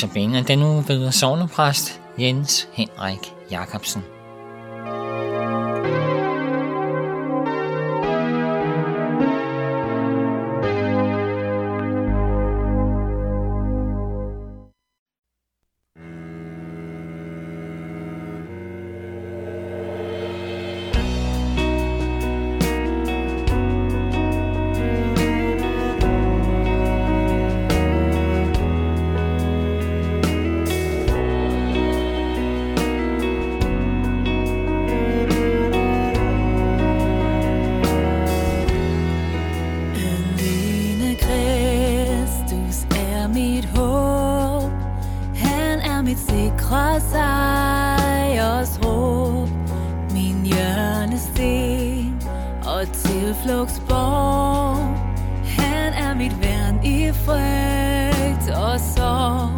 Notabene er den uge ved sovnepræst Jens Henrik Jacobsen. mit sikre sejrs råb, min hjørnesten og tilflugtsborg. Han er mit værn i frygt og sorg,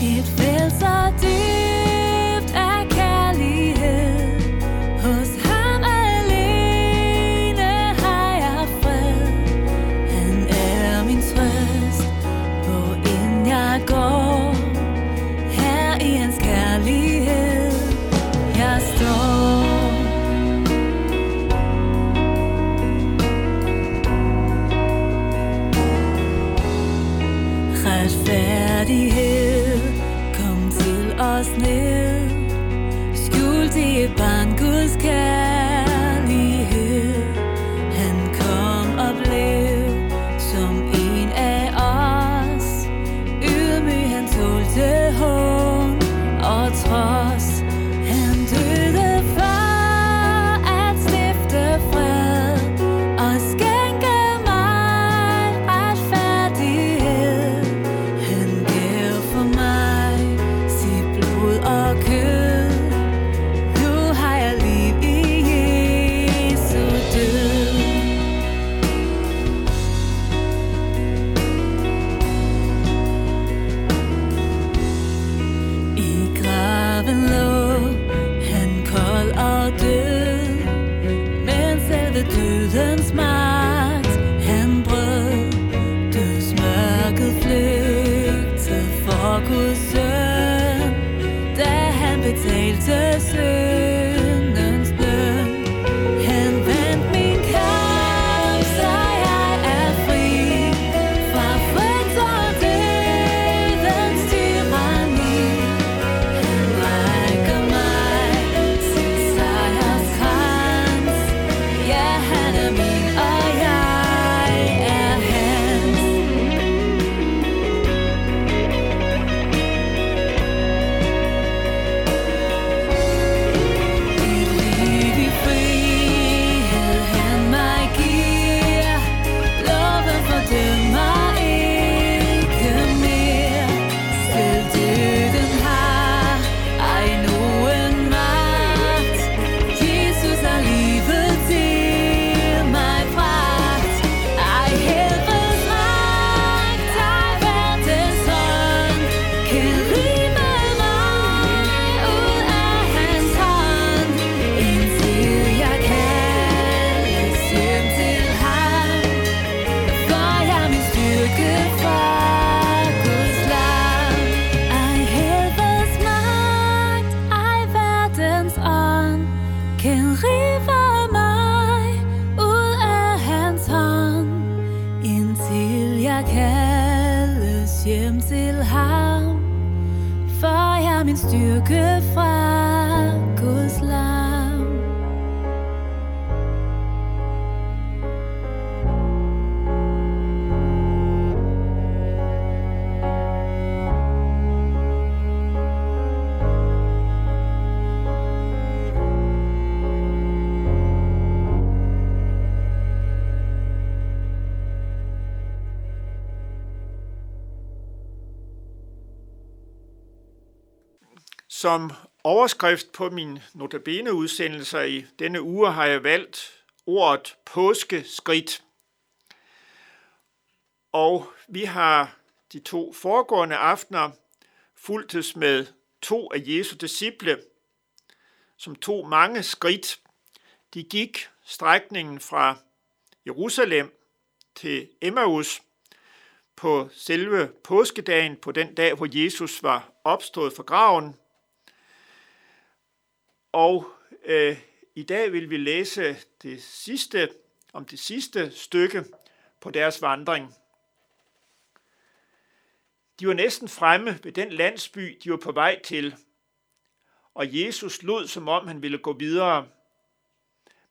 mit frelser dyr. til ham, for jeg min styrke fra Som overskrift på min notabene udsendelser i denne uge har jeg valgt ordet påskeskridt. Og vi har de to foregående aftener fuldtes med to af Jesu disciple, som tog mange skridt. De gik strækningen fra Jerusalem til Emmaus på selve påskedagen, på den dag, hvor Jesus var opstået fra graven – og øh, i dag vil vi læse det sidste, om det sidste stykke på deres vandring. De var næsten fremme ved den landsby, de var på vej til, og Jesus lod, som om han ville gå videre.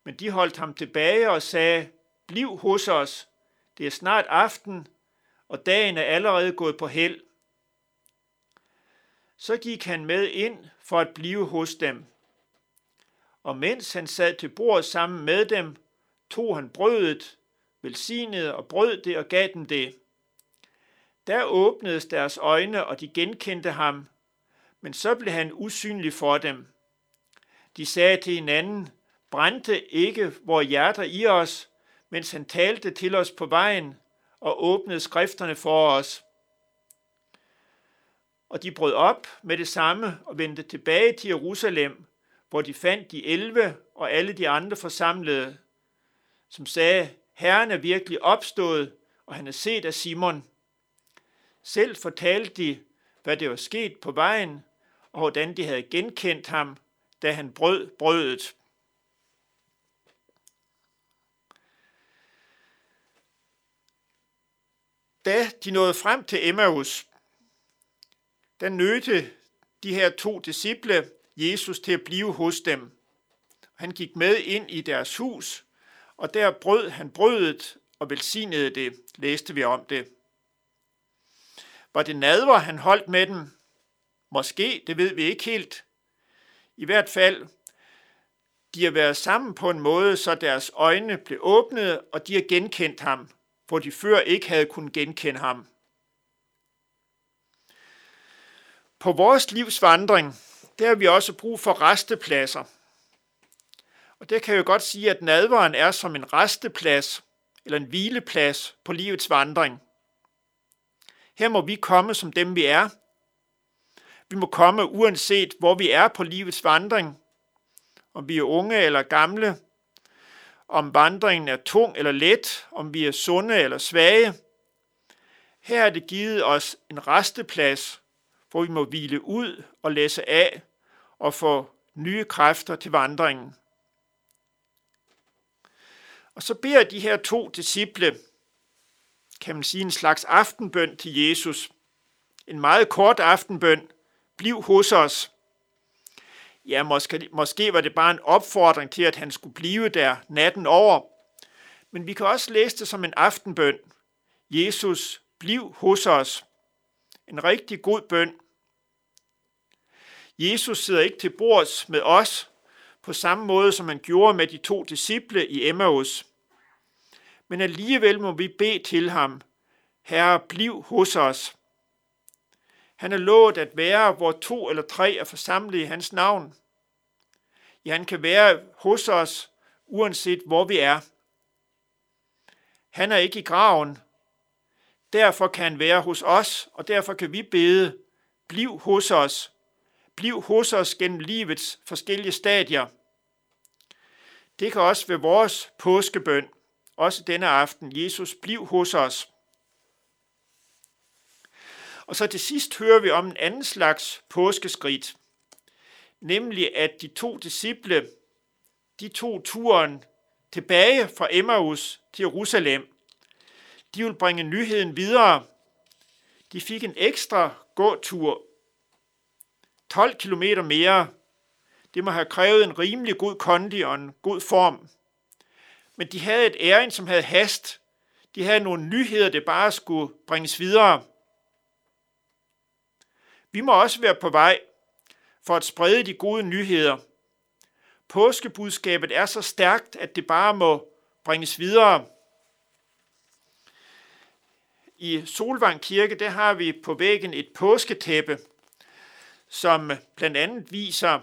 Men de holdt ham tilbage og sagde, bliv hos os, det er snart aften, og dagen er allerede gået på held. Så gik han med ind for at blive hos dem. Og mens han sad til bord sammen med dem, tog han brødet, velsignede og brød det og gav dem det. Der åbnedes deres øjne, og de genkendte ham, men så blev han usynlig for dem. De sagde til hinanden, brændte ikke vores hjerter i os, mens han talte til os på vejen og åbnede skrifterne for os. Og de brød op med det samme og vendte tilbage til Jerusalem, hvor de fandt de elve og alle de andre forsamlede, som sagde, Herren er virkelig opstået, og han er set af Simon. Selv fortalte de, hvad det var sket på vejen, og hvordan de havde genkendt ham, da han brød brødet. Da de nåede frem til Emmaus, der nødte de her to disciple Jesus til at blive hos dem. Han gik med ind i deres hus, og der brød han brødet og velsignede det, læste vi om det. Var det nadver, han holdt med dem? Måske, det ved vi ikke helt. I hvert fald, de har været sammen på en måde, så deres øjne blev åbnet, og de har genkendt ham, hvor de før ikke havde kunnet genkende ham. På vores livs vandring, der har vi også brug for restepladser. Og det kan jeg jo godt sige, at nadveren er som en resteplads, eller en hvileplads på livets vandring. Her må vi komme som dem vi er. Vi må komme uanset hvor vi er på livets vandring. Om vi er unge eller gamle, om vandringen er tung eller let, om vi er sunde eller svage. Her er det givet os en resteplads, hvor vi må hvile ud og læse af og få nye kræfter til vandringen. Og så beder de her to disciple, kan man sige, en slags aftenbøn til Jesus. En meget kort aftenbøn. Bliv hos os. Ja, måske, måske var det bare en opfordring til, at han skulle blive der natten over. Men vi kan også læse det som en aftenbøn. Jesus, bliv hos os. En rigtig god bøn. Jesus sidder ikke til bords med os på samme måde, som han gjorde med de to disciple i Emmaus. Men alligevel må vi bede til ham, Herre, bliv hos os. Han er lovet at være, hvor to eller tre er forsamlet i hans navn. Ja, han kan være hos os, uanset hvor vi er. Han er ikke i graven. Derfor kan han være hos os, og derfor kan vi bede, bliv hos os. Bliv hos os gennem livets forskellige stadier. Det kan også være vores påskebøn, også denne aften. Jesus, bliv hos os. Og så til sidst hører vi om en anden slags påskeskridt nemlig at de to disciple, de tog turen tilbage fra Emmaus til Jerusalem. De vil bringe nyheden videre. De fik en ekstra gåtur. 12 km mere. Det må have krævet en rimelig god kondi og en god form. Men de havde et æring, som havde hast. De havde nogle nyheder, det bare skulle bringes videre. Vi må også være på vej for at sprede de gode nyheder. Påskebudskabet er så stærkt, at det bare må bringes videre. I Solvang Kirke, der har vi på væggen et påsketæppe, som blandt andet viser,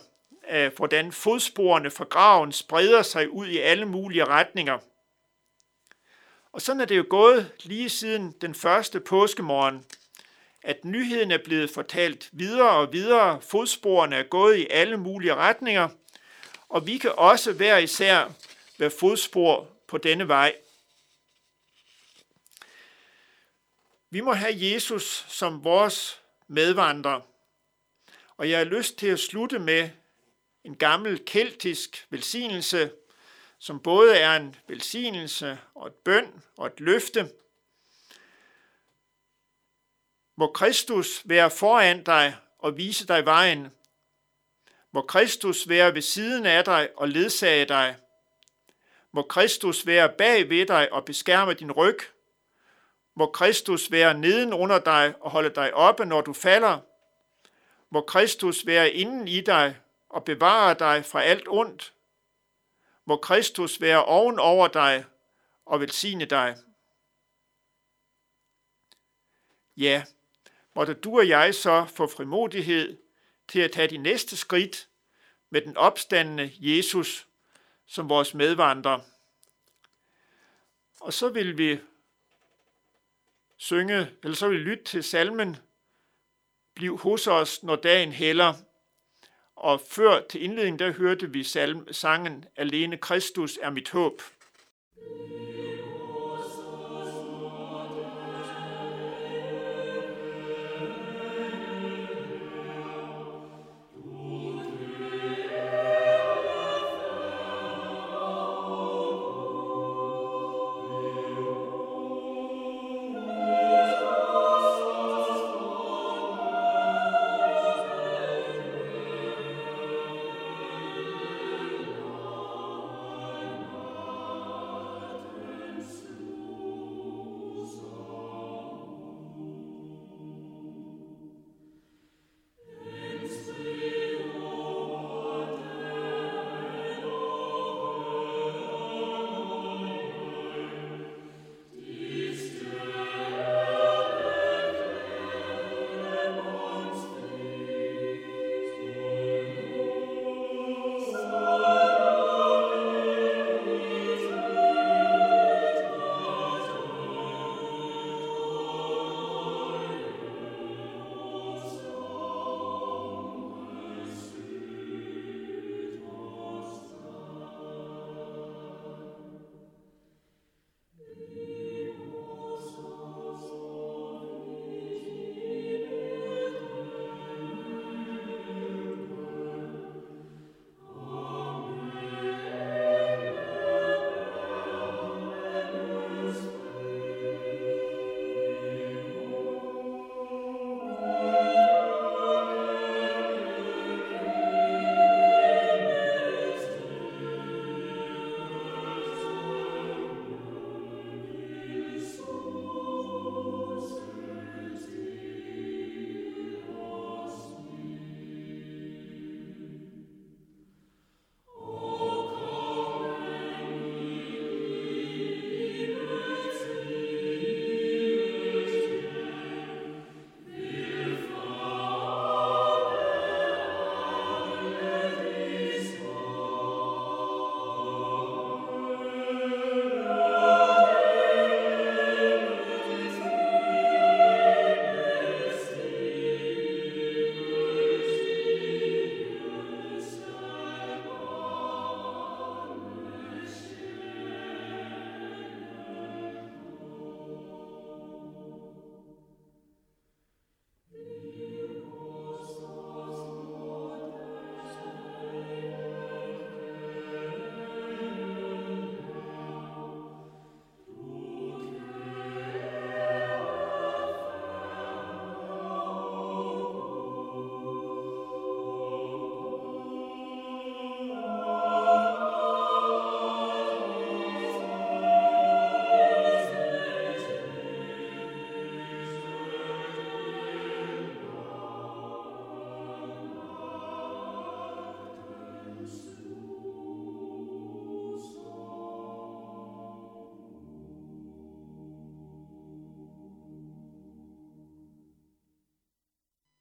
øh, hvordan fodsporene fra graven spreder sig ud i alle mulige retninger. Og sådan er det jo gået lige siden den første påskemorgen at nyheden er blevet fortalt videre og videre, fodsporene er gået i alle mulige retninger, og vi kan også hver især være fodspor på denne vej. Vi må have Jesus som vores medvandrer. Og jeg har lyst til at slutte med en gammel keltisk velsignelse, som både er en velsignelse og et bøn og et løfte. Må Kristus være foran dig og vise dig vejen. Må Kristus være ved siden af dig og ledsage dig. Må Kristus være bag ved dig og beskærme din ryg. Må Kristus være neden under dig og holde dig oppe, når du falder. Må Kristus være inden i dig og bevare dig fra alt ondt. Må Kristus være oven over dig og velsigne dig. Ja, måtte du og jeg så få frimodighed til at tage de næste skridt med den opstandende Jesus som vores medvandrer. Og så vil vi synge, eller så vil vi lytte til salmen, Bliv hos os, når dagen hælder. Og før til indledningen, der hørte vi salm, sangen Alene Kristus er mit håb. thank you